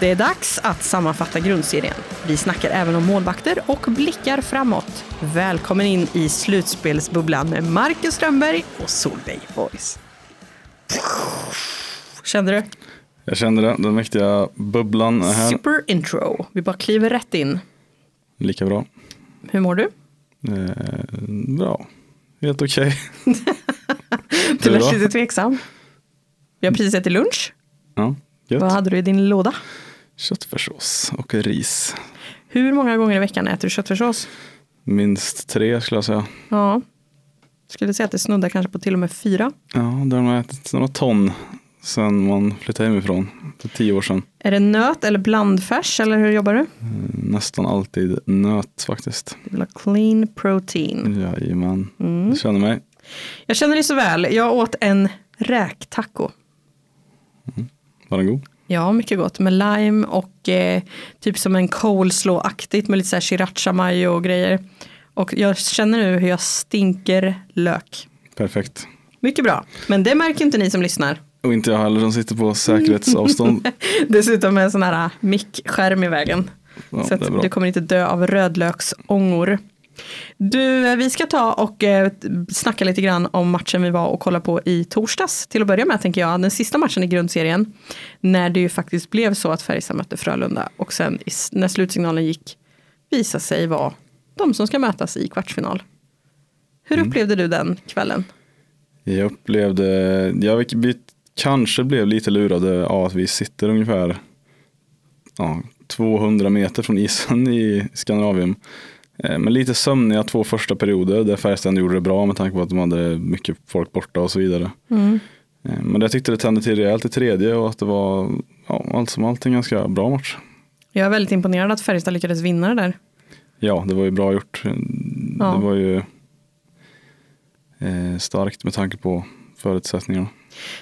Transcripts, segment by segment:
Det är dags att sammanfatta grundserien. Vi snackar även om målvakter och blickar framåt. Välkommen in i slutspelsbubblan med Marcus Strömberg och Solveig Boys. Kände du? Jag kände det, den mäktiga bubblan är här. Super intro. Vi bara kliver rätt in. Lika bra. Hur mår du? Eh, bra, helt okej. Du Du lät lite tveksam. Vi har precis ätit lunch. Ja, Vad gött. hade du i din låda? Köttfärssås och ris. Hur många gånger i veckan äter du köttfärssås? Minst tre skulle jag säga. Ja. Skulle säga att det snuddar kanske på till och med fyra. Ja, där har man ätit några ton sen man flyttade hemifrån för tio år sedan. Är det nöt eller blandfärs eller hur jobbar du? Eh, Nästan alltid nöt faktiskt. Du vill ha clean protein. Jajamän, Mm. du känner mig. Jag känner dig så väl. Jag åt en räktaco. Var den god? Ja, mycket gott med lime och eh, typ som en coleslaw-aktigt med lite så här sriracha mayo och grejer. Och jag känner nu hur jag stinker lök. Perfekt. Mycket bra, men det märker inte ni som lyssnar. Och inte jag heller som sitter på säkerhetsavstånd. Dessutom med en sån här mickskärm i vägen. Ja, så att du kommer inte dö av rödlöksångor. Du, eh, vi ska ta och eh, snacka lite grann om matchen vi var och kollade på i torsdags. Till att börja med tänker jag, den sista matchen i grundserien. När det ju faktiskt blev så att Färjestad mötte Frölunda. Och sen när slutsignalen gick visade sig vara de som ska mötas i kvartsfinal. Hur Mm. upplevde du den kvällen? Jag upplevde, jag, vi kanske blev lite lurade av att vi sitter ungefär ja, 200 meter från isen i Skandinavien. Eh, Men lite sömniga två första perioder där Färjestad gjorde det bra med tanke på att de hade mycket folk borta och så vidare. Mm. Eh, Men jag tyckte det tände till rejält i tredje och att det var ja, allt som allt en ganska bra match. Jag är väldigt imponerad att Färjestad lyckades vinna det där. Ja, det var ju bra gjort. Ja. Det var ju eh, starkt med tanke på förutsättningarna.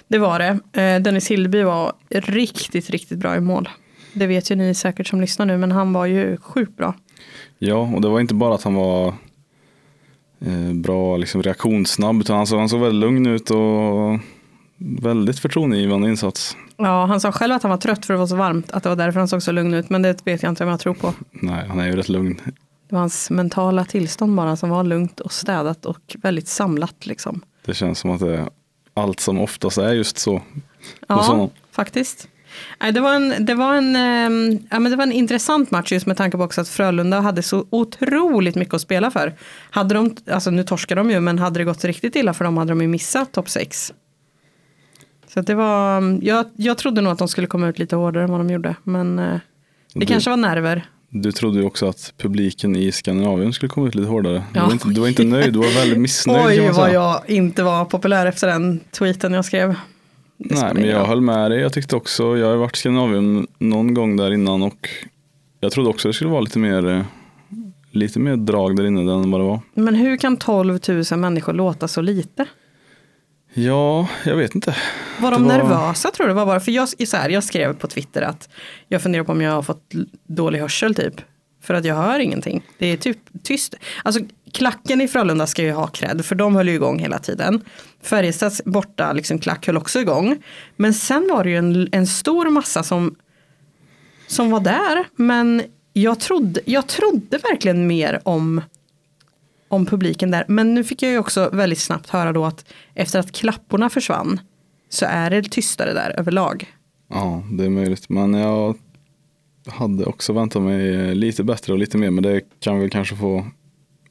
Det var det. Eh, Dennis Hildeby var riktigt, riktigt bra i mål. Det vet ju ni säkert som lyssnar nu, men han var ju sjukt bra. Ja, och det var inte bara att han var eh, bra liksom, reaktionssnabb, utan han såg, han såg väldigt lugn ut och väldigt förtroendeingivande insats. Ja, han sa själv att han var trött för det var så varmt, att det var därför han såg så lugn ut, men det vet jag inte om jag tror på. Nej, han är ju rätt lugn. Det var hans mentala tillstånd bara som var lugnt och städat och väldigt samlat liksom. Det känns som att det är allt som oftast är just så. Ja, faktiskt. Det var, en, det, var en, ehm, ja, men det var en intressant match just med tanke på också att Frölunda hade så otroligt mycket att spela för. Hade de, alltså nu torskade de ju, men hade det gått riktigt illa för dem hade de ju missat topp 6. Så att det var, jag, jag trodde nog att de skulle komma ut lite hårdare än vad de gjorde. Men eh, det Du- kanske var nerver. Du trodde ju också att publiken i Skandinavien skulle komma ut lite hårdare. Du, Ja. var, inte, du var inte nöjd, du var väldigt missnöjd Oj vad jag inte var populär efter den tweeten jag skrev. Nej, men jag höll med dig. Jag tyckte också, jag har varit i Skandinavien någon gång där innan och jag trodde också det skulle vara lite mer, eh, lite mer drag där inne än vad det var. Men hur kan 12 000 människor låta så lite? Ja, jag vet inte. Var de var- nervösa tror du? Vad var det? För jag, så här, jag skrev på Twitter att jag funderar på om jag har fått dålig hörsel typ. För att jag hör ingenting. Det är typ tyst. Alltså klacken i Frölunda ska ju ha cred. För de höll ju igång hela tiden. Färjestads borta liksom, klack höll också igång. Men sen var det ju en, en stor massa som, som var där. Men jag trodde, jag trodde verkligen mer om om publiken där. Men nu fick jag ju också väldigt snabbt höra då att efter att klapporna försvann så är det tystare där överlag. Ja, det är möjligt. Men jag hade också väntat mig lite bättre och lite mer. Men det kan vi kanske få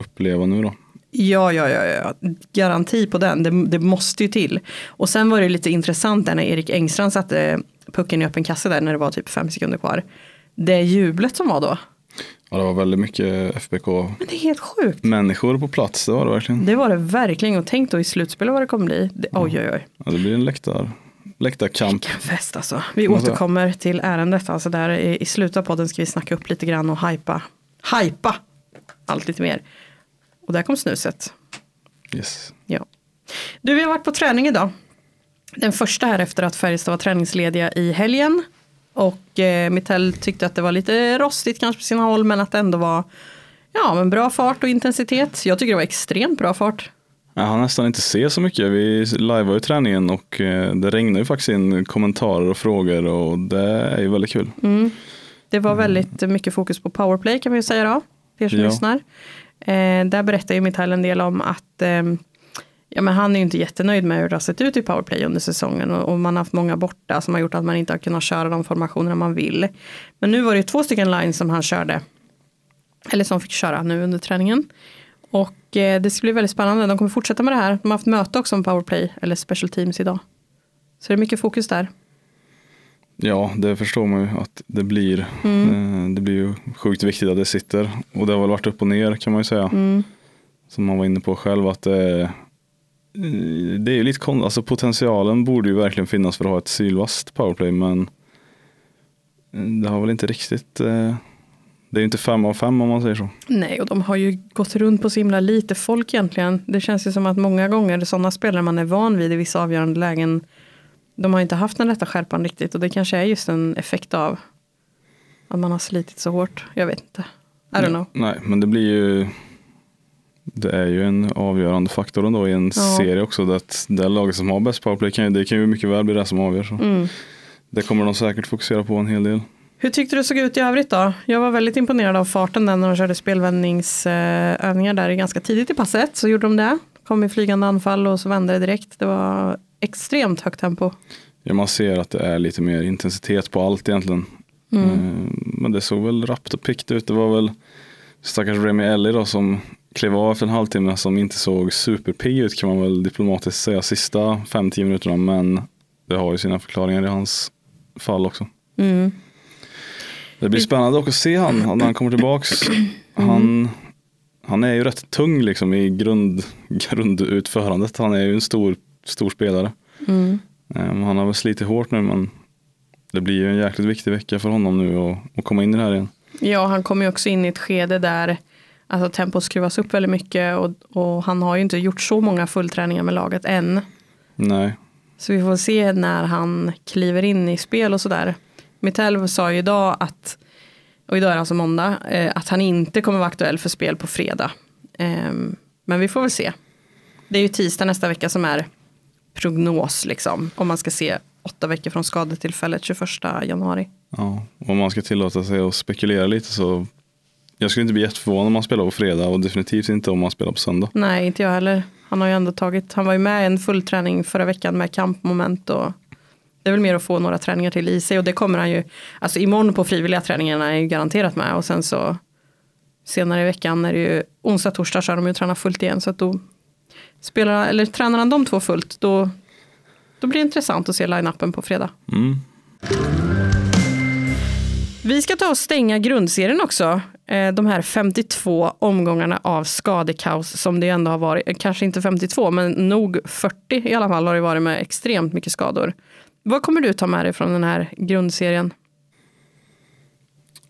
uppleva nu då. Ja, ja, ja, ja. garanti på den. Det, det måste ju till. Och sen var det lite intressant där när Erik Engstrand satte pucken i öppen kasse där när det var typ fem sekunder kvar. Det jublet som var då. Ja, det var väldigt mycket FBK Men det är helt sjukt. människor på plats. Det var det verkligen. Det var det verkligen. Och tänk då i slutspelet vad det kommer bli. Det, oj, oj, oj. Ja, det blir en läktar, läktarkamp. Vilken fest alltså. Vi Vad sa- återkommer till ärendet. Alltså där i, I slutet av podden ska vi snacka upp lite grann och hypa. Hypa allt lite mer. Och där kom snuset. Yes. Ja. Du, vi har varit på träning idag. Den första här efter att Färjestad var träningslediga i helgen. Och eh, Mittell tyckte att det var lite rostigt kanske på sina håll men att det ändå var ja, men bra fart och intensitet. Jag tycker det var extremt bra fart. Jag har nästan inte se så mycket. Vi lajvar ju träningen och eh, det regnar ju faktiskt in kommentarer och frågor och det är ju väldigt kul. Mm. Det var väldigt mycket fokus på powerplay kan vi ju säga då, för er som Ja. lyssnar. Eh, där berättar ju Mittal en del om att eh, ja, men han är ju inte jättenöjd med hur det har sett ut i powerplay under säsongen och, och man har haft många borta som har gjort att man inte har kunnat köra de formationerna man vill. Men nu var det ju två stycken lines som han körde, eller som fick köra nu under träningen. Och eh, det ska bli väldigt spännande, de kommer fortsätta med det här. De har haft möte också om powerplay, eller special teams idag. Så det är mycket fokus där. Ja, det förstår man ju att det blir. Mm. Eh, Det blir ju sjukt viktigt att det sitter och det har väl varit upp och ner kan man ju säga. Mm. Som man var inne på själv att det, eh, det är ju lite konstigt. Alltså potentialen borde ju verkligen finnas för att ha ett sylvast powerplay men det har väl inte riktigt eh, det är ju inte fem av fem om man säger så. Nej, och de har ju gått runt på så himla lite folk egentligen. Det känns ju som att många gånger sådana spelare man är van vid i vissa avgörande lägen, de har inte haft den rätta skärpan riktigt och det kanske är just en effekt av att man har slitit så hårt. Jag vet inte. I don't know. Nej, men det blir ju det är ju en avgörande faktor ändå i en Ja. serie också. Det, att det laget som har bäst powerplay kan ju, det kan ju mycket väl bli det som avgör. Så. Mm. Det kommer de säkert fokusera på en hel del. Hur tyckte du såg ut i övrigt då? Jag var väldigt imponerad av farten där när de körde spelvändningsövningar där ganska tidigt i passet. Så gjorde de det. Kom i flygande anfall och så vände det direkt. Det var extremt högt tempo. Ja, man ser att det är lite mer intensitet på allt egentligen. Mm. Eh, Men det såg väl rappt och pickt ut. Det var väl stackars Remy Ellie då som klev av efter en halvtimme som inte såg superpigg ut kan man väl diplomatiskt säga sista 5-10 minuterna. Men det har ju sina förklaringar i hans fall också. Mm. Det blir spännande också att se han när han kommer tillbaks. Han, han är ju rätt tung liksom i grund, grundutförandet. Han är ju en stor, stor spelare. Mm. Eh, Han har väl slitit hårt nu men det blir ju en jäkligt viktig vecka för honom nu att, att komma in i det här igen. Ja, han kommer ju också in i ett skede där alltså, tempot skruvas upp väldigt mycket och, och han har ju inte gjort så många fullträningar med laget än. Nej, Så vi får se när han kliver in i spel och sådär. Mitell sa ju idag att, och idag är det alltså måndag, eh, att han inte kommer vara aktuell för spel på fredag. Ehm, men vi får väl se. Det är ju tisdag nästa vecka som är prognos liksom. Om man ska se åtta veckor från skadetillfället 21 januari. ja. om man ska tillåta sig att spekulera lite så jag skulle inte bli jätteförvånad om man spelar på fredag och definitivt inte om man spelar på söndag. Nej, inte jag heller. Han har ju ändå tagit, han var ju med i en full träning förra veckan med kampmoment och det är väl mer att få några träningar till i sig och det kommer han ju, alltså imorgon på frivilliga träningarna är ju garanterat med och sen så senare i veckan är det ju onsdag, torsdag så har de ju tränat fullt igen så att då spelar, eller tränar han de två fullt då, då blir det intressant att se line-upen på fredag. Mm. Vi ska ta och stänga grundserien också. Eh, De här 52 omgångarna av skadekaos som det ändå har varit. Eh, Kanske inte 52 men nog 40 i alla fall har det varit med extremt mycket skador. Vad kommer du ta med dig från den här grundserien?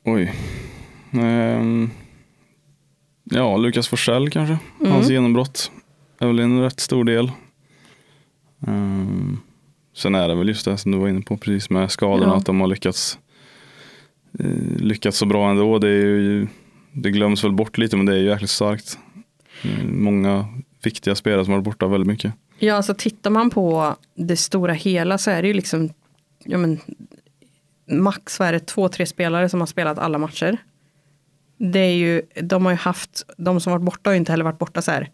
Oj. Ehm. ja, Lukas Forsell kanske. Hans genombrott är väl en rätt stor del. Ehm, sen är det väl just det som du var inne på precis med skadorna. Ja. Att de har lyckats, eh, lyckats så bra ändå. Det, är ju, det glöms väl bort lite men det är ju jäkligt starkt. Eh, många viktiga spelare som har varit borta väldigt mycket. Ja, alltså tittar man på det stora hela så är det ju liksom ja, men, max vad är det, två, tre spelare som har spelat alla matcher. Det är ju, de har ju haft, de som varit borta har ju inte heller varit borta så här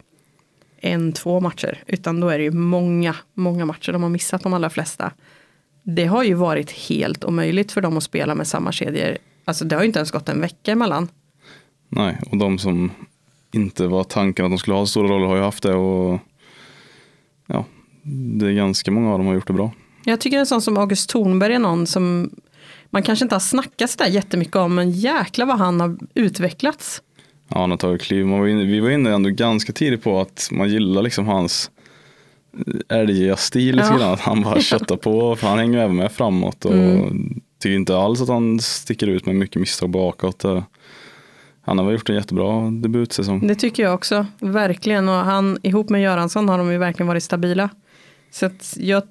en, två matcher, utan då är det ju många, många matcher. De har missat de allra flesta. Det har ju varit helt omöjligt för dem att spela med samma kedjor. Alltså det har ju inte ens gått en vecka emellan. Nej, och de som inte var tanken att de skulle ha stora roller har ju haft det. Och ja, det är ganska många av dem har gjort det bra. Jag tycker en sån som August Thornberg är någon som man kanske inte har snackat sådär jättemycket om, men jäkla vad han har utvecklats. Ja, han har tagit kliv. Man var inne, vi var inne ändå ganska tidigt på att man gillar liksom hans älgiga stil lite Ja. grann. Att han bara köttar på. För han hänger även med framåt. Och Mm. tycker inte alls att han sticker ut med mycket misstag bakåt. Han har väl gjort en jättebra debutsäsong. Det tycker jag också, verkligen. Och han ihop med Göransson har de ju verkligen varit stabila. Så jag,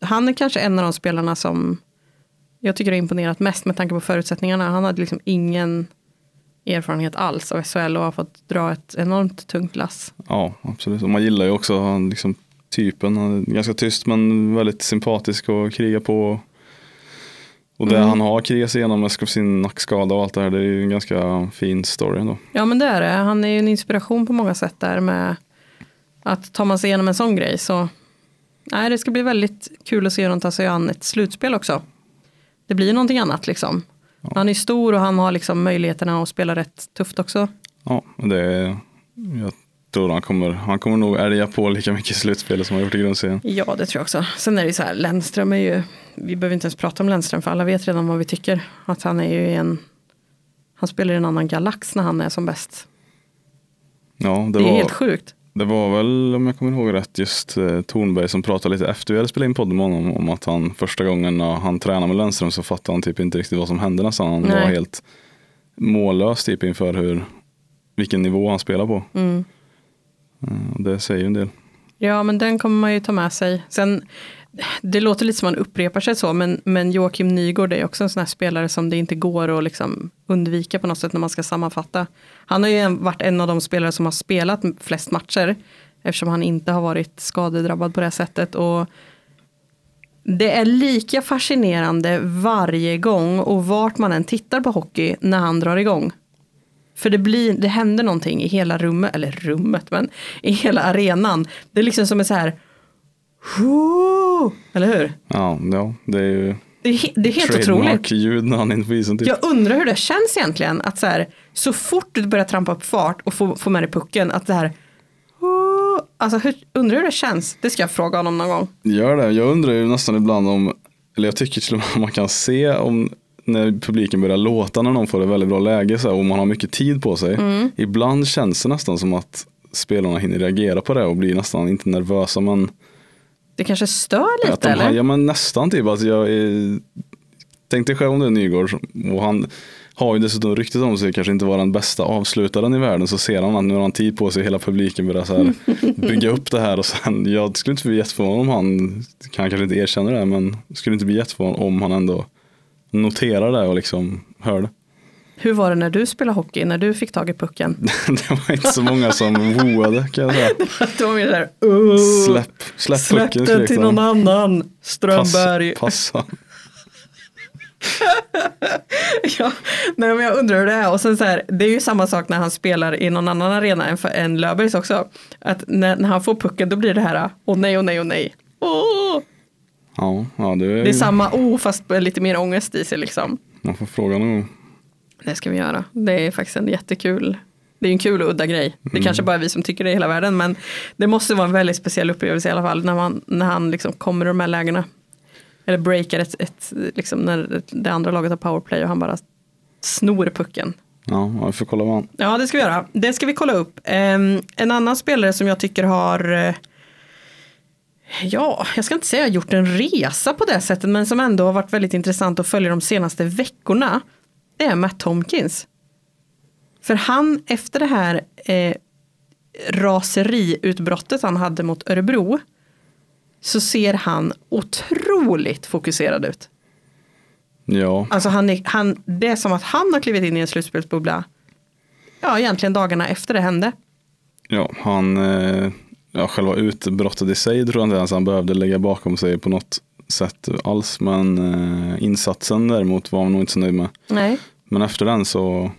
han är kanske en av de spelarna som jag tycker har imponerat mest med tanke på förutsättningarna. Han hade liksom ingen, erfarenhet alls av SHL och har fått dra ett enormt tungt lass. Ja, absolut. Och man gillar ju också liksom, typen. Han är ganska tyst men väldigt sympatisk och krigar på. Och det Mm. han har krigat sig igenom med sin nackskada och allt det här, det är ju en ganska fin story ändå. Ja men det är det. Han är ju en inspiration på många sätt där med att tar man sig igenom en sån grej så nej, det ska bli väldigt kul att se hur de tar sig an ett slutspel också. Det blir någonting annat liksom. Han är stor och han har liksom möjligheterna att spela rätt tufft också. Ja, det är, jag tror han kommer, han kommer nog älga på lika mycket i slutspelet som han gjort i grundserien. Ja, det tror jag också. Sen är det ju så här, Lennström är ju, vi behöver inte ens prata om Lennström för alla vet redan vad vi tycker. Att han är ju en, han spelar i en annan galax när han är som bäst. Ja, det, Det är var, helt sjukt. Det var väl, om jag kommer ihåg rätt, just eh, Tornberg som pratade lite efter vi hade spelat in podden med honom om att han första gången när han tränade med Lennström så fattade han typ inte riktigt vad som hände nästan. Han Nej. var helt mållös typ inför hur, vilken nivå han spelar på. Mm. Eh, det säger ju en del. Ja, men den kommer man ju ta med sig. Sen, det låter lite som man upprepar sig så, men, men Joakim Nygård är också en sån här spelare som det inte går att liksom undvika på något sätt när man ska sammanfatta. Han har ju varit en av de spelare som har spelat flest matcher, eftersom han inte har varit skadedrabbad på det här sättet. Och det är lika fascinerande varje gång och vart man än tittar på hockey när han drar igång. För det, blir, det händer någonting i hela rummet, eller rummet, men i hela arenan. Det är liksom som en så här, eller hur? Ja, ja det är ju Det är, det är helt otroligt. trademark-ljud när han på isen. Typ. Jag undrar hur det känns egentligen att så här, så fort du börjar trampa upp fart och få, få med dig pucken, att det här, alltså hur, undrar hur det känns? Det ska jag fråga honom någon gång. Gör det. Jag undrar ju nästan ibland om, eller jag tycker till och med man kan se om när publiken börjar låta när någon får ett väldigt bra läge så här, och man har mycket tid på sig. Mm. Ibland känns det nästan som att spelarna hinner reagera på det och blir nästan inte nervösa men Det kanske stör att lite de, eller? Ja men nästan typ. Alltså jag är, tänk dig själv om det är Nygård och han har ju dessutom ryktet om sig kanske inte vara den bästa avslutaren i världen så ser han att nu har han tid på sig hela publiken börjar så här bygga upp det här och sen jag skulle inte bli jätteförvånad om han kan kanske inte erkänna det men skulle inte bli jätteförvånad om han ändå noterar det och liksom hör det. Hur var det när du spelade hockey, när du fick tag i pucken? det var inte så många som woade kan jag säga. det var mer så här, "Uh, Släpp, släpp, släpp pucken den till de. någon annan, Strömberg. Pass, passa. Ja, nej, men jag undrar hur det är. Och sen så här, det är ju samma sak när han spelar i någon annan arena än, för, än Löfbergs också. Att när, när han får pucken då blir det här, åh nej, åh nej, åh nej. Åh! Ja, ja det, är, Det är samma oh fast lite mer ångest i sig liksom. Man får fråga någon gång. Det ska vi göra. Det är faktiskt en jättekul, det är en kul och udda grej. Det Mm. kanske bara är vi som tycker det i hela världen men det måste vara en väldigt speciell upplevelse i alla fall när, man, när han liksom kommer i de här lägena. Eller breakar ett, ett liksom när det andra laget har powerplay och han bara snor pucken. Ja, vi får kolla vad han. Ja, det ska vi göra. Det ska vi kolla upp. Ehm, en annan spelare som jag tycker har, eh, ja, jag ska inte säga gjort en resa på det sättet, men som ändå har varit väldigt intressant att följa de senaste veckorna, det är Matt Tomkins. För han, efter det här eh, raseriutbrottet han hade mot Örebro, så ser han otroligt fokuserad ut. Ja, Alltså han är, han, det är som att han har klivit in i en slutspelsbubbla. Ja, egentligen dagarna efter det hände. ja han, eh, ja, själva utbrottet i sig tror jag inte ens han behövde lägga bakom sig på något sätt alls. Men eh, insatsen däremot var han nog inte så nöjd med. Nej. Men efter den så,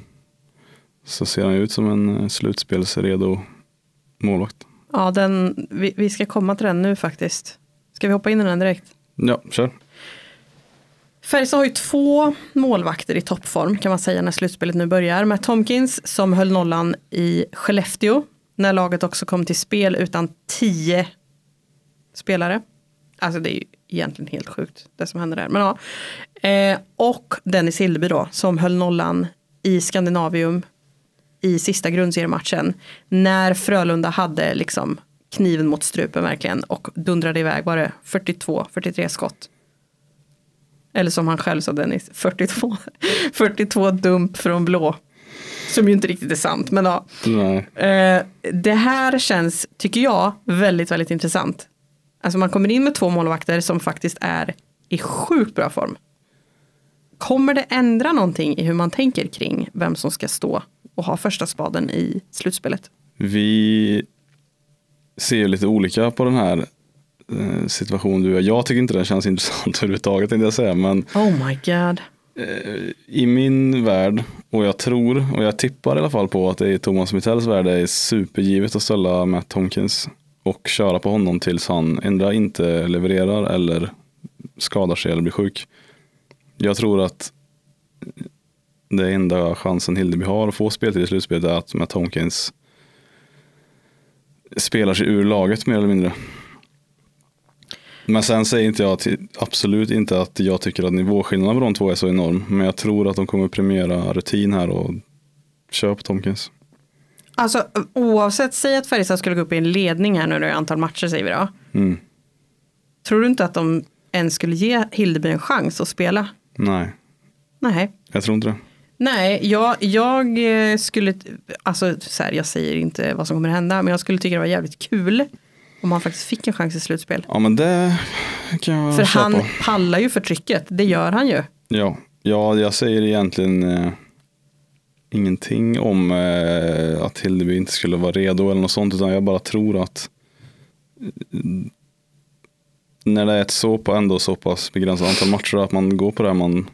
så ser han ut som en eh, slutspelsredo målvakt. Ja, den, vi, vi ska komma till den nu faktiskt. Ska vi hoppa in i den direkt? Ja, kör. Färjestad har ju två målvakter i toppform kan man säga när slutspelet nu börjar. Med Tomkins som höll nollan i Skellefteå. När laget också kom till spel utan tio spelare. Alltså det är ju egentligen helt sjukt det som händer där. Men ja. Eh, och Dennis Hildeby då som höll nollan i Skandinavium i sista grundseriematchen. När Frölunda hade liksom kniven mot strupen verkligen och dundrade iväg var det 42-43 skott. Eller som han själv sa Dennis, 42, 42 dump från blå. Som ju inte riktigt är sant, men ja. Eh, det här känns, tycker jag, väldigt, väldigt intressant. Alltså man kommer in med två målvakter som faktiskt är i sjukt bra form. Kommer det ändra någonting i hur man tänker kring vem som ska stå och ha första spaden i slutspelet? Vi ser ju lite olika på den här eh, situationen du jag. tycker inte den känns intressant överhuvudtaget tänkte jag säga. Men Oh my god. eh, i min värld, och jag tror, och jag tippar i alla fall på att det i Thomas Mittells värld är supergivet att ställa Matt Tomkins och köra på honom tills han ändra inte levererar eller skadar sig eller blir sjuk. Jag tror att det enda chansen Hildeby har att få speltid i slutspelet är att Matt Tomkins spelar sig ur laget mer eller mindre. Men sen säger inte jag till, absolut inte att jag tycker att nivåskillnaden på de två är så enorm. Men jag tror att de kommer premiera rutin här och köra på Tomkins. Alltså oavsett, säg att Färjestad skulle gå upp i en ledning här nu i antal matcher säger vi då. Mm. Tror du inte att de ens skulle ge Hildeby en chans att spela? Nej, Nej. jag tror inte det. Nej, jag, jag eh, skulle, alltså så här, jag säger inte vad som kommer hända, men jag skulle tycka det var jävligt kul om han faktiskt fick en chans i slutspel. Ja men det kan jag För köpa. han pallar ju för trycket, det gör han ju. Ja, ja jag säger egentligen eh, ingenting om eh, att Hildeby inte skulle vara redo eller något sånt. Utan jag bara tror att eh, när det är ett så på ändå så pass begränsat antal matcher att man går på det man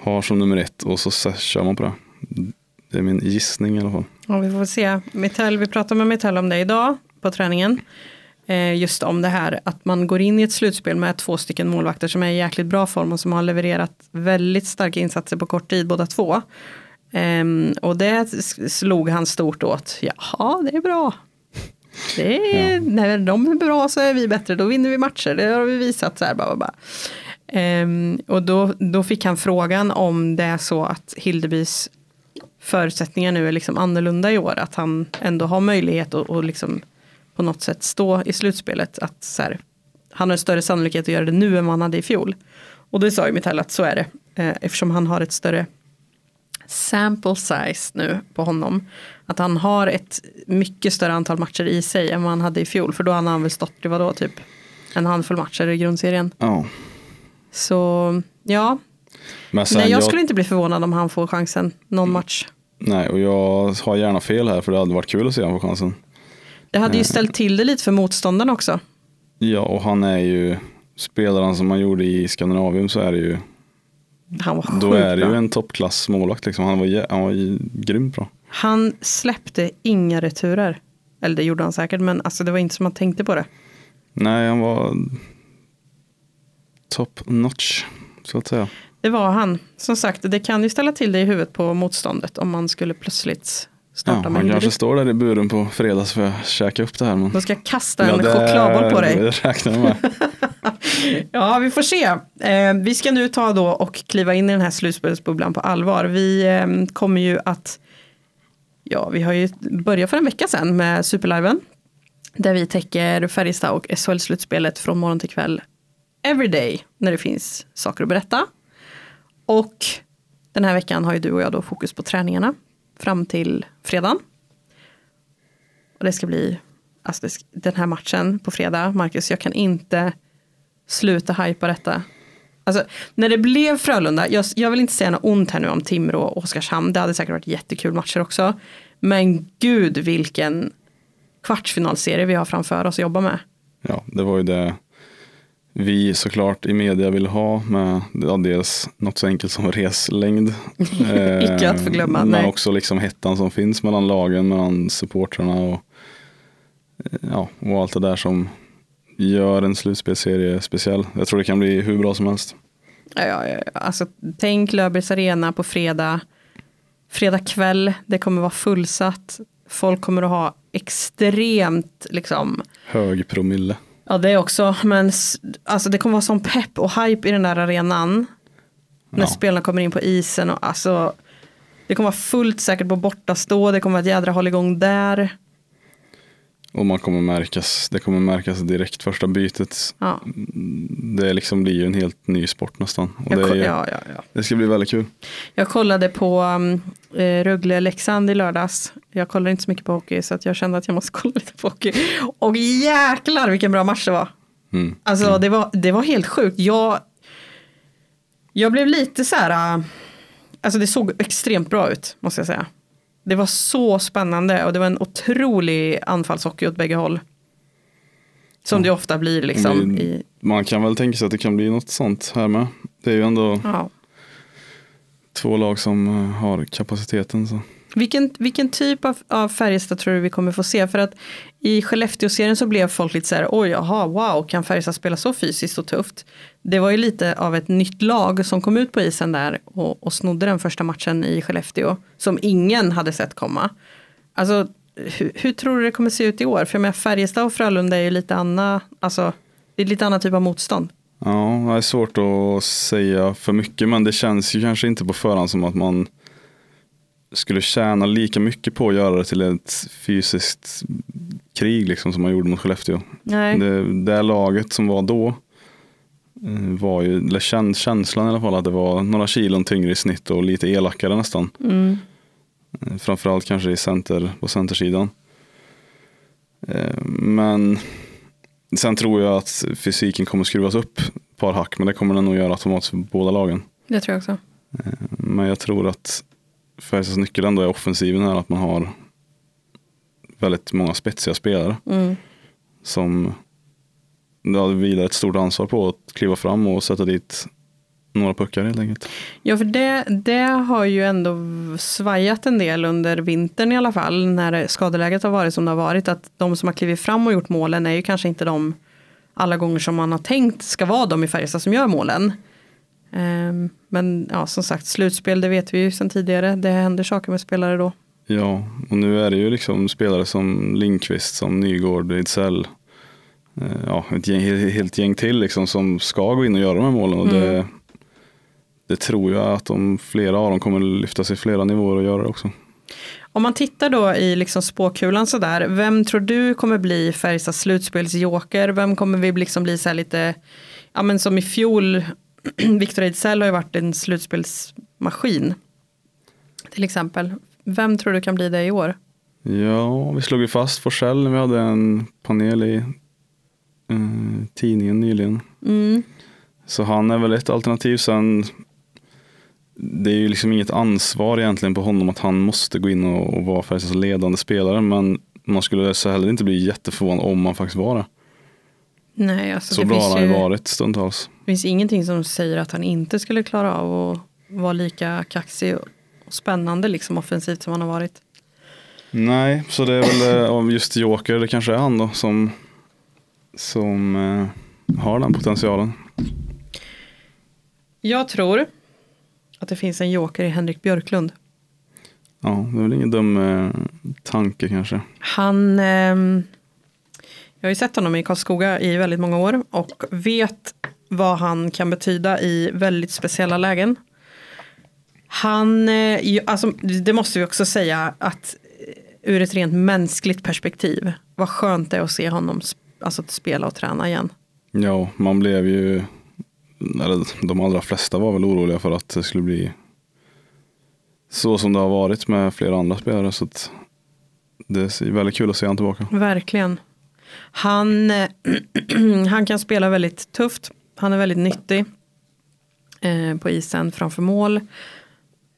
har som nummer ett och så kör man på det. Det är min gissning i alla fall. Ja, vi får väl se. Mitell, vi pratade med Mitell om det idag på träningen. Eh, just om det här att man går in i ett slutspel med två stycken målvakter som är i jäkligt bra form och som har levererat väldigt starka insatser på kort tid båda två. Ehm, och det slog han stort åt. Jaha, det är bra. Det är, När de är bra så är vi bättre, då vinner vi matcher. Det har vi visat. Så här, bara, bara. Ehm, och då, då fick han frågan om det är så att Hildebys förutsättningar nu är liksom annorlunda i år. Att han ändå har möjlighet att, att liksom på något sätt stå i slutspelet. Att så här, han har en större sannolikhet att göra det nu än vad han hade i fjol. Och det sa ju Mitell att så är det. Eh, eftersom han har ett större sample size nu på honom. Att han har ett mycket större antal matcher i sig än vad han hade i fjol. För då hade han väl stått i vadå typ en handfull matcher i grundserien. Ja. Så ja, Men sen nej jag jag, skulle inte bli förvånad om han får chansen någon match. nej, och jag har gärna fel här för det hade varit kul att se honom få chansen. Det hade ju ställt till det lite för motståndarna också. Ja, och han är ju, spelar han som han gjorde i Skandinavium så är det ju, Han var då är det bra. ju en toppklass målvakt liksom. Han var, han var grymt bra. Han släppte inga returer. Eller det gjorde han säkert, men alltså det var inte som man tänkte på det. Nej, han var top notch, så att säga. Det var han. Som sagt, det kan ju ställa till det i huvudet på motståndet om man skulle plötsligt starta han med kanske Hillary. står där i buren på fredags för att käka upp det här. Men... Då ska jag kasta en Ja, det- chokladboll på dig. Det räknar jag med. Ja, vi får se. Eh, vi ska nu ta då och kliva in i den här slutspelsbubblan på allvar. Vi eh, kommer ju att, ja, vi har ju börjat för en vecka sedan med Superliven. Där vi täcker Färjestad och SHL-slutspelet från morgon till kväll. Everyday, när det finns saker att berätta. Och den här veckan har ju du och jag då fokus på träningarna fram till fredagen. Och det ska bli, alltså den här matchen på fredag, Marcus, jag kan inte sluta hajpa detta. Alltså, när det blev Frölunda, jag, jag vill inte säga något ont här nu om Timrå och Oskarshamn, det hade säkert varit jättekul matcher också. Men gud vilken kvartsfinalserie vi har framför oss att jobba med. Ja, det var ju det vi såklart i media ville ha med ja, dels något så enkelt som reslängd. Eh, Icke att förglömma, Men nej. också liksom hettan som finns mellan lagen, mellan supportrarna och, eh, ja, och allt det där som gör en slutspelserie speciell. Jag tror det kan bli hur bra som helst. Ja, ja, ja, alltså, tänk Löfbergs Arena på fredag. Fredag kväll, det kommer vara fullsatt. Folk kommer att ha extremt, liksom, Hög promille. Ja det också, men alltså, det kommer vara sån pepp och hype i den där arenan. När Ja. spelarna kommer in på isen och alltså det kommer vara fullt säkert på bortastå, det kommer vara ett jädra hålligång där. Och man kommer märkas, det kommer märkas direkt första bytet. Ja, Det liksom blir ju en helt ny sport nästan. Och det, är, ja, ja, det ska bli väldigt kul. jag kollade på um, eh, Rögle-Leksand i lördags. Jag kollar inte så mycket på hockey så att jag kände att jag måste kolla lite på hockey. Och jäklar vilken bra match det var. Mm. Alltså det, var, det var helt sjukt. Jag, jag blev lite så här, äh, alltså det såg extremt bra ut måste jag säga. Det var så spännande och det var en otrolig anfallshockey åt bägge håll. Som Ja. det ofta blir liksom. Det- I, Man kan väl tänka sig att det kan bli något sånt här med. Det är ju ändå ja. två lag som eh, har kapaciteten. Så vilken, vilken typ av, av Färjestad tror du vi kommer få se? För att i Skellefteå-serien så blev folk lite så här, oj jaha, wow, kan Färjestad spela så fysiskt och tufft? Det var ju lite av ett nytt lag som kom ut på isen där och, och snodde den första matchen i Skellefteå. Som ingen hade sett komma. Alltså, hur, hur tror du det kommer se ut i år? För jag menar, Färjestad och Frölunda är ju lite annan, alltså, det är lite annan typ av motstånd. Ja, det är svårt att säga för mycket men det känns ju kanske inte på förhand som att man skulle tjäna lika mycket på att göra det till ett fysiskt krig liksom som man gjorde mot Skellefteå. Nej. Det, det laget som var då eh, var ju, eller känd, känslan i alla fall att det var några kilon tyngre i snitt och lite elakare nästan. Mm. Eh, Framförallt kanske i center, på centersidan. Eh, Men sen tror jag att fysiken kommer skruvas upp ett par hack, men det kommer den nog göra automatiskt för båda lagen. Det tror jag också. Men jag tror att Färjestads nyckel ändå är offensiven här, att man har väldigt många spetsiga spelare Mm. som ja, vilar ett stort ansvar på att kliva fram och sätta dit några puckar helt enkelt. Ja, för det, det har ju ändå svajat en del under vintern i alla fall, när skadeläget har varit som det har varit, att de som har klivit fram och gjort målen är ju kanske inte de alla gånger som man har tänkt ska vara de i Färjestad som gör målen. Ehm, Men ja, som sagt, slutspel, det vet vi ju sedan tidigare, det händer saker med spelare då. Ja, och nu är det ju liksom spelare som Linkvist, som Nygård, Ejdsell. Eh, Ja, ett gäng, helt, gäng till liksom som ska gå in och göra de här målen. Och det, det tror jag att de, flera av dem kommer lyfta sig flera nivåer och göra det också. Om man tittar då i liksom spåkulan sådär, vem tror du kommer bli Färjestads slutspelsjoker? Vem kommer vi liksom bli så här lite, ja men som i fjol, Victor Ejdsell har ju varit en slutspelsmaskin. Till exempel. Vem tror du kan bli det i år? Ja, vi slog ju fast Forsell när vi hade en panel i eh, tidningen nyligen. Mm. Så han är väl ett alternativ. Sen det är ju liksom inget ansvar egentligen på honom att han måste gå in och, och vara Färjestads ledande spelare. Men man skulle så heller inte bli jätteförvånad om han faktiskt var det. Nej, alltså Så bra har han ju varit stundtals. det finns ingenting som säger att han inte skulle klara av att vara lika kaxig och spännande liksom offensivt som han har varit. Nej, så det är väl eh, av just Joker, det kanske är han då som, som eh, har den potentialen. Jag tror att det finns en joker i Henrik Björklund. Ja, det är väl ingen dum eh, tanke kanske. Han, ehm, jag har ju sett honom i Karlskoga i väldigt många år och vet vad han kan betyda i väldigt speciella lägen. Han, eh, alltså, det måste vi också säga att eh, ur ett rent mänskligt perspektiv, vad skönt det är att se honom alltså, spela och träna igen. Ja, man blev ju, eller de allra flesta var väl oroliga för att det skulle bli så som det har varit med flera andra spelare. Så att det är väldigt kul att se han tillbaka. Verkligen. Han, eh, han kan spela väldigt tufft. Han är väldigt nyttig eh, på isen framför mål.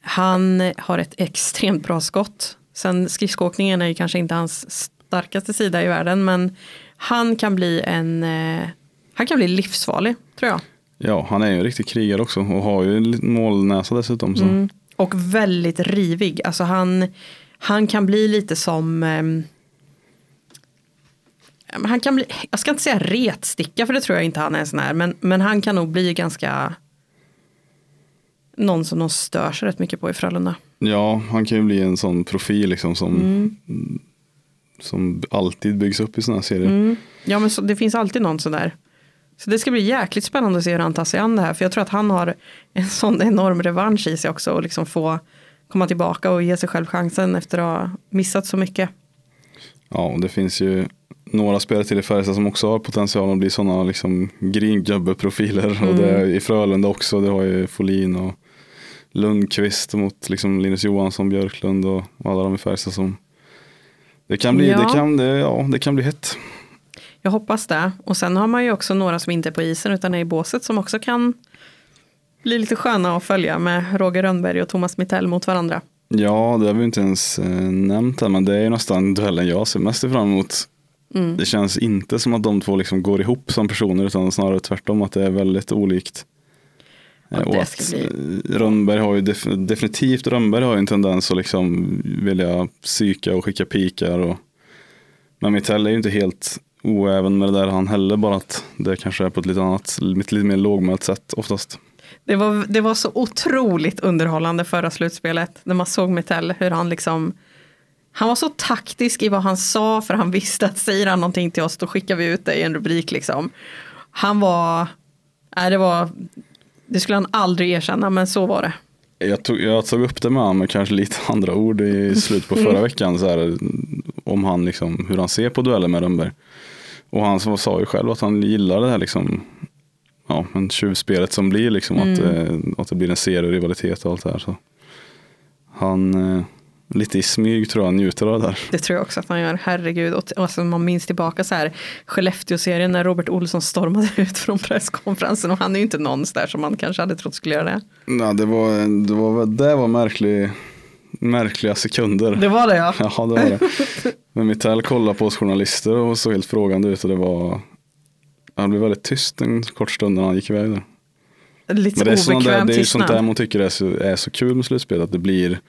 Han eh, har ett extremt bra skott. Sen skridskoåkningen är ju kanske inte hans starkaste sida i världen. Men han kan bli en eh, han kan bli livsfarlig tror jag. Ja, han är ju en riktig krigare också och har ju en målnäsa dessutom. Så. Mm. Och väldigt rivig. Alltså han, han kan bli lite som men han kan bli, jag ska inte säga retsticka för det tror jag inte han är en sån här. Men, men han kan nog bli ganska någon som de stör sig rätt mycket på i Frölunda. Ja, han kan ju bli en sån profil liksom som, Mm. som alltid byggs upp i sådana här serier. Mm. Ja men så, det finns alltid någon sån där. Så det ska bli jäkligt spännande att se hur han tar sig an det här. För jag tror att han har en sån enorm revansch i sig också. Och liksom få komma tillbaka och ge sig själv chansen efter att ha missat så mycket. Ja, och det finns ju några spelare till i Färjestad som också har potential att bli sådana liksom gringubbe-profiler. Och det är i Frölunda också. Det har ju Folin och Lundqvist mot liksom Linus Johansson, Björklund och alla de i Färjestad som det kan bli, Ja. det kan, det, ja, det kan bli hett. Jag hoppas det. Och sen har man ju också några som inte är på isen utan är i båset som också kan Blir lite sköna att följa med Roger Rönnberg och Thomas Mittell mot varandra. Ja, det har vi inte ens eh, nämnt här, men det är ju nästan duellen jag ser mest fram emot. Mm. Det känns inte som att de två liksom går ihop som personer, utan snarare tvärtom, att det är väldigt olikt. Ja, Eh, och det att ska bli- eh, Rönnberg har ju def definitivt, Rönnberg har ju en tendens att liksom vilja psyka och skicka pikar. Och, men Mittell är ju inte helt oäven med det där han heller, bara att det kanske är på ett lite annat, lite mer lågmält sätt oftast. Det var, det var så otroligt underhållande förra slutspelet. När man såg Mittell, hur han liksom han var så taktisk i vad han sa för han visste att säger han någonting till oss då skickar vi ut det i en rubrik liksom. Han var, nej det var, det skulle han aldrig erkänna men så var det. Jag tog, jag tog upp det med honom med kanske lite andra ord i slutet på förra veckan. Så här, om han liksom, hur han ser på duellen med Rönnberg. Och han sa- sa ju själv att han gillar det här liksom, ja, men tjuvspelet som blir liksom att, eh, att det blir en serierivalitet och allt det här. Så. Han, eh, lite i smyg tror jag han njuter av det där. Det tror jag också att han gör, herregud. Och alltså man minns tillbaka så här Skellefteå-serien när Robert Olsson stormade ut från presskonferensen och han är ju inte någon där som man kanske hade trott skulle göra det. Nej, det var, det var, det var märklig, märkliga sekunder. Det var det ja. Ja, det var det. Men Mittell kollade på oss journalister och såg helt frågande ut och det var han blev väldigt tyst en kort stund när han gick iväg där. Lite Men det är, sånt där, det är ju sånt där man tycker är så, är så kul med slutspel. Att det blir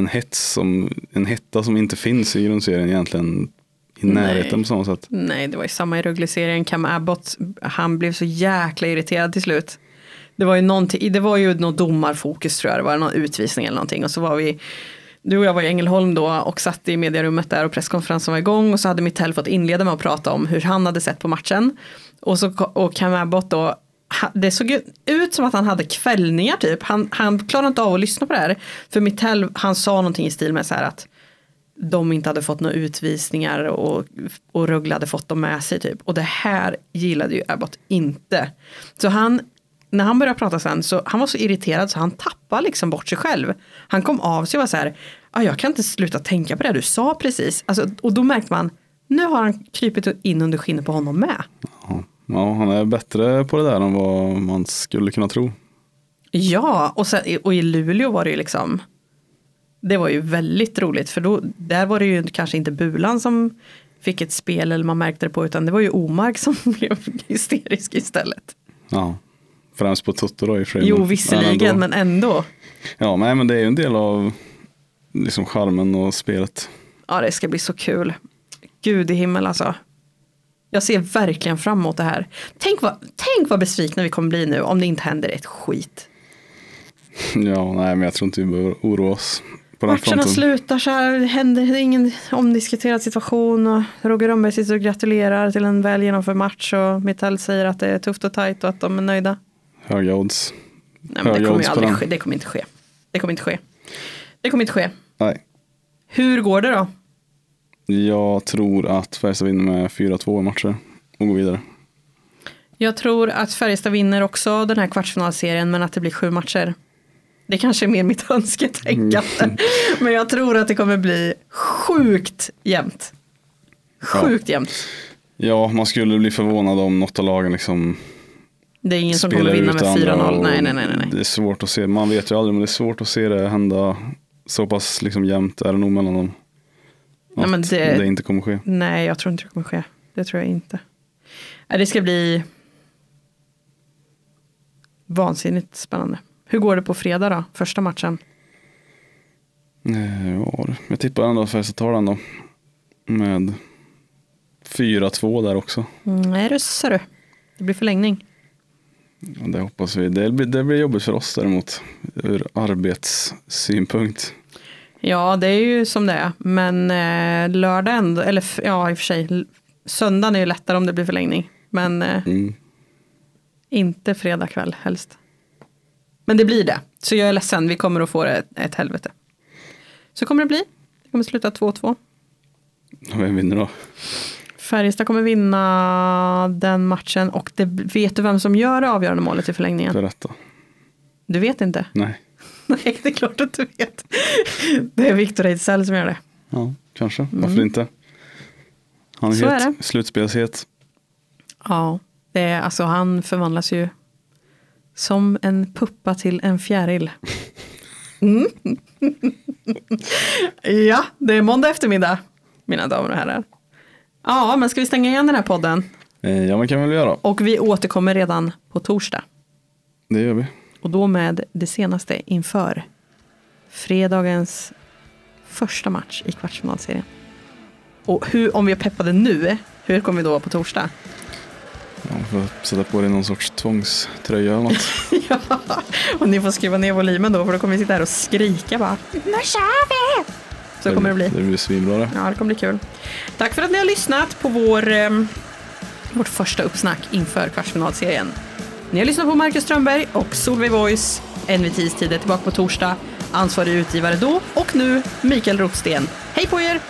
en hets som, en hetta som inte finns i grundserien egentligen i Nej. närheten på samma sätt. Nej, det var ju samma i Rögle-serien. Cam Abbott, han blev så jäkla irriterad till slut. Det var ju, någonting, det var ju något domarfokus tror jag, det var någon utvisning eller någonting. Och så var vi, du och jag var i Ängelholm då och satt i mediarummet där och presskonferensen var igång. Och så hade Mittell fått inleda med att prata om hur han hade sett på matchen. Och, så, och Cam Abbott då, det såg ut som att han hade kvällningar typ. Han, han klarade inte av att lyssna på det här. För Mittell, han sa någonting i stil med så här att de inte hade fått några utvisningar och, och Rögle hade fått dem med sig typ. Och det här gillade ju Abbott inte. Så han, när han började prata sen så han var så irriterad så han tappade liksom bort sig själv. Han kom av sig och var så här, ah, jag kan inte sluta tänka på det du sa precis. Alltså, och då märkte man, nu har han krypit in under skinnet på honom med. Ja. han är bättre på det där än vad man skulle kunna tro. Ja, och, sen, och i Luleå var det ju liksom Det var ju väldigt roligt för då, där var det ju kanske inte Bulan som fick ett spel eller man märkte det på utan det var ju Omark som blev hysterisk istället. Ja. Främst på Toto då i sig, Jo, men- visserligen ändå. men ändå. Ja, nej, men det är ju en del av liksom charmen och spelet. Ja, det ska bli så kul. Gud i himmel alltså. Jag ser verkligen fram emot det här. Tänk vad, tänk vad besvikna vi kommer bli nu om det inte händer ett skit. Ja, nej, men jag tror inte vi behöver oroa oss på den Matcherna fronten. slutar så här, det händer det är ingen omdiskuterad situation och Roger Rönnberg sitter och gratulerar till en väl genomförd match och Mittell säger att det är tufft och tajt och att de är nöjda. Höga odds. Nej, men det Höga kommer odds ju aldrig ske. Det kommer inte ske. Det kommer inte ske. Det kommer inte ske. Nej, Hur går det då? Jag tror att Färjestad vinner med 4-2 i matcher och går vidare. Jag tror att Färjestad vinner också den här kvartsfinalserien men att det blir sju matcher. Det kanske är mer mitt önsketänkande. Mm. Men jag tror att det kommer bli sjukt jämnt. Sjukt jämnt. Ja, man skulle bli förvånad om något av lagen liksom Det är ingen som kommer vinna med andra 4-0. och Nej, nej, nej, nej. Det är svårt att se, man vet ju aldrig men det är svårt att se det hända så pass liksom jämnt är det nog mellan dem. Nej, men det- det inte kommer ske. Nej, jag tror inte det kommer ske. Det tror jag inte. Det ska bli vansinnigt spännande. Hur går det på fredag då? Första matchen. Eh, Ja, jag tippar ändå att Färjestad tar den då. Med 4-2 där också. Nej, det ser du. Det blir förlängning. Ja, det hoppas vi. Det blir, det blir jobbigt för oss däremot. Ur arbetssynpunkt. Ja, det är ju som det är. Men eh, lördag ändå, eller ja i och för sig. Söndagen är ju lättare om det blir förlängning. Men eh, Mm. inte fredag kväll helst. Men det blir det. Så jag är ledsen, vi kommer att få ett, ett helvete. Så kommer det bli. Det kommer sluta 2-2. Vem vinner då? Färjestad kommer vinna den matchen och det, vet du vem som gör det avgörande målet i förlängningen? Berätta. Du vet inte? Nej. Nej, det är klart att du vet. Det är Victor Ejdsell som gör det. Ja, kanske. Varför inte? Han är Mm. Så het. är Slutspelshet. Ja, det är, alltså han förvandlas ju Som en puppa till en fjäril. Mm. ja, det är måndag eftermiddag, mina damer och herrar. Ja, men ska vi stänga igen den här podden? Eh, ja, men kan vi väl göra. Och vi återkommer redan på torsdag. Det gör vi. Och då med det senaste inför fredagens första match i kvartsfinalserien. Och hur, om vi är peppade nu, hur kommer vi då vara på torsdag? Ja, får sätta på dig någon sorts tvångströja eller något. ja, och ni får skruva ner volymen då, för då kommer vi sitta här och skrika bara. Nu kör vi! Så kommer det bli. Det blir svinbra det. Ja, det kommer bli kul. Tack för att ni har lyssnat på vår, eh, vårt första uppsnack inför kvartsfinalserien. Ni har lyssnat på Marcus Strömberg och Solveig Voice. NVTs tid är tillbaka på torsdag. Ansvarig utgivare då och nu Mikael Rotsten. Hej på er!